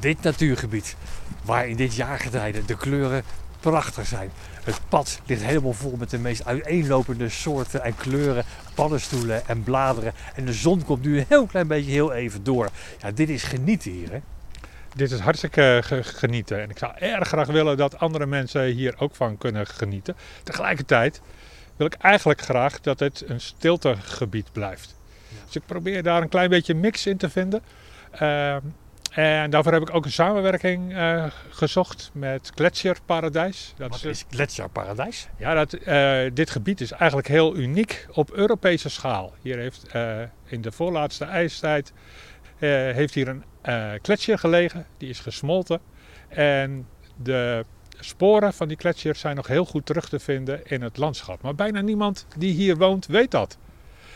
Dit natuurgebied, waar in dit jaargetijde de kleuren prachtig zijn. Het pad ligt helemaal vol met de meest uiteenlopende soorten en kleuren, paddenstoelen en bladeren. En de zon komt nu een heel klein beetje heel even door. Ja, dit is genieten hier, hè? Dit is hartstikke ge- genieten. En ik zou erg graag willen dat andere mensen hier ook van kunnen genieten. Tegelijkertijd wil ik eigenlijk graag dat het een stiltegebied blijft. Dus ik probeer daar een klein beetje mix in te vinden. Ehm, en daarvoor heb ik ook een samenwerking eh, gezocht met Gletsjerparadijs. Dat Wat is, is Gletsjerparadijs? ja, dat, eh, dit gebied is eigenlijk heel uniek op Europese schaal. Hier heeft eh, in de voorlaatste ijstijd heeft hier een gletsjer gelegen. Die is gesmolten. En de sporen van die gletsjer zijn nog heel goed terug te vinden in het landschap. Maar bijna niemand die hier woont weet dat.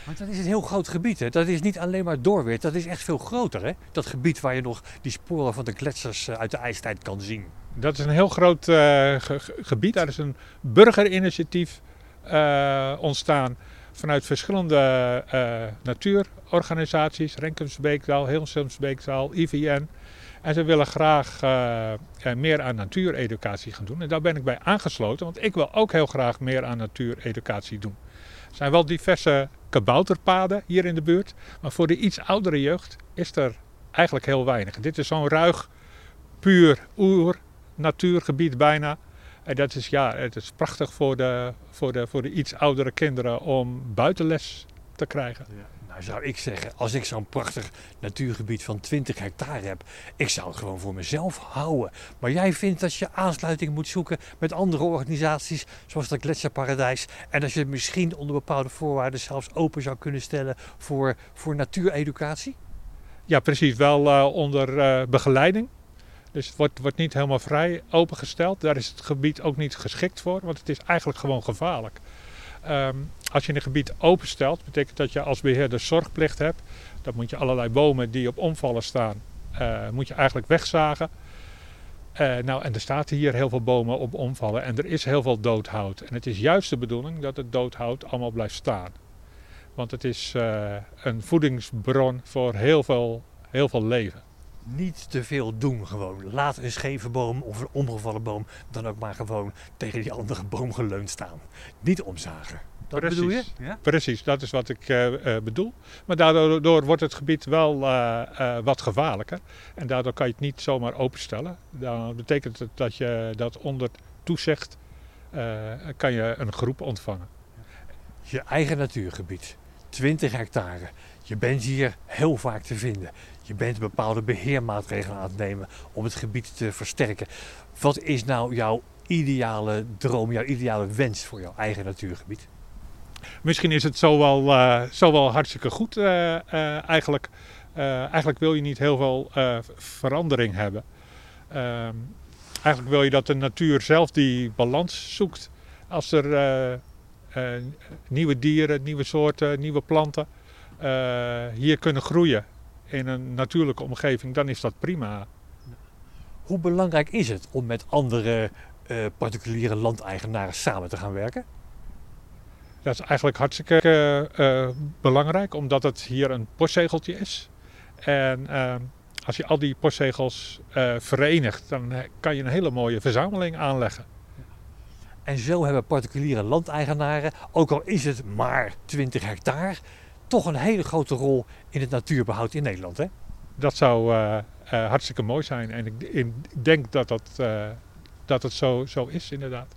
Want dat is een heel groot gebied, hè? Dat is niet alleen maar doorweer, dat is echt veel groter, hè? Dat gebied waar je nog die sporen van de gletsjers eh, uit de ijstijd kan zien. Dat is een heel groot eh, ge- ge- gebied. Daar is een burgerinitiatief eh, ontstaan vanuit verschillende eh, natuurorganisaties. Renkumsbeekdal, Hilsumsbeekdal, IVN. En ze willen graag meer aan natuureducatie gaan doen. En daar ben ik bij aangesloten, want ik wil ook heel graag meer aan natuureducatie doen. Er zijn wel diverse kabouterpaden hier in de buurt. Maar voor de iets oudere jeugd is er eigenlijk heel weinig. Dit is zo'n ruig, puur oer natuurgebied bijna. En dat is, ja, het is prachtig voor de, voor, de, voor de iets oudere kinderen om buitenles te krijgen. Nou zou ik zeggen, als ik zo'n prachtig natuurgebied van 20 hectare heb, ik zou het gewoon voor mezelf houden. Maar jij vindt dat je aansluiting moet zoeken met andere organisaties, zoals dat Gletsjerparadijs. En dat je het misschien onder bepaalde voorwaarden zelfs open zou kunnen stellen voor, voor natuureducatie? Ja, precies. Wel eh, onder eh, begeleiding. Dus het wordt, wordt niet helemaal vrij opengesteld. Daar is het gebied ook niet geschikt voor, want het is eigenlijk gewoon gevaarlijk. Ehm, als je een gebied openstelt, betekent dat je als beheerder zorgplicht hebt. Dan moet je allerlei bomen die op omvallen staan, eh, moet je eigenlijk wegzagen. Eh, nou, en er staat hier heel veel bomen op omvallen en er is heel veel doodhout. En het is juist de bedoeling dat het doodhout allemaal blijft staan. Want het is eh, een voedingsbron voor heel veel, heel veel leven. Niet te veel doen gewoon. Laat een scheve boom of een omgevallen boom dan ook maar gewoon tegen die andere boom geleund staan. Niet omzagen. Dat Precies. bedoel je? Ja? Precies, dat is wat ik eh, eh, bedoel. Maar daardoor door wordt het gebied wel eh, eh, wat gevaarlijker. En daardoor kan je het niet zomaar openstellen. Dan betekent het dat je dat onder toezicht eh, kan je een groep ontvangen. Je eigen natuurgebied. 20 hectare. Je bent hier heel vaak te vinden. Je bent bepaalde beheermaatregelen aan het nemen om het gebied te versterken. Wat is nou jouw ideale droom, jouw ideale wens voor jouw eigen natuurgebied? Misschien is het zo wel, eh, hartstikke goed eh, eh, eigenlijk. Eigenlijk wil je niet heel veel verandering hebben. Ehm, eigenlijk wil je dat de natuur zelf die balans zoekt. Als er nieuwe dieren, nieuwe soorten, nieuwe planten hier kunnen groeien in een natuurlijke omgeving, dan is dat prima. Hoe belangrijk is het om met andere eh, particuliere landeigenaren samen te gaan werken? Dat is eigenlijk hartstikke eh, belangrijk, omdat het hier een postzegeltje is. En eh, als je al die postzegels eh, verenigt, dan kan je een hele mooie verzameling aanleggen. En zo hebben particuliere landeigenaren, ook al is het maar 20 hectare, toch een hele grote rol in het natuurbehoud in Nederland. Hè? Dat zou eh, eh, hartstikke mooi zijn. En ik, ik denk dat, dat, eh, dat het zo, zo is, inderdaad.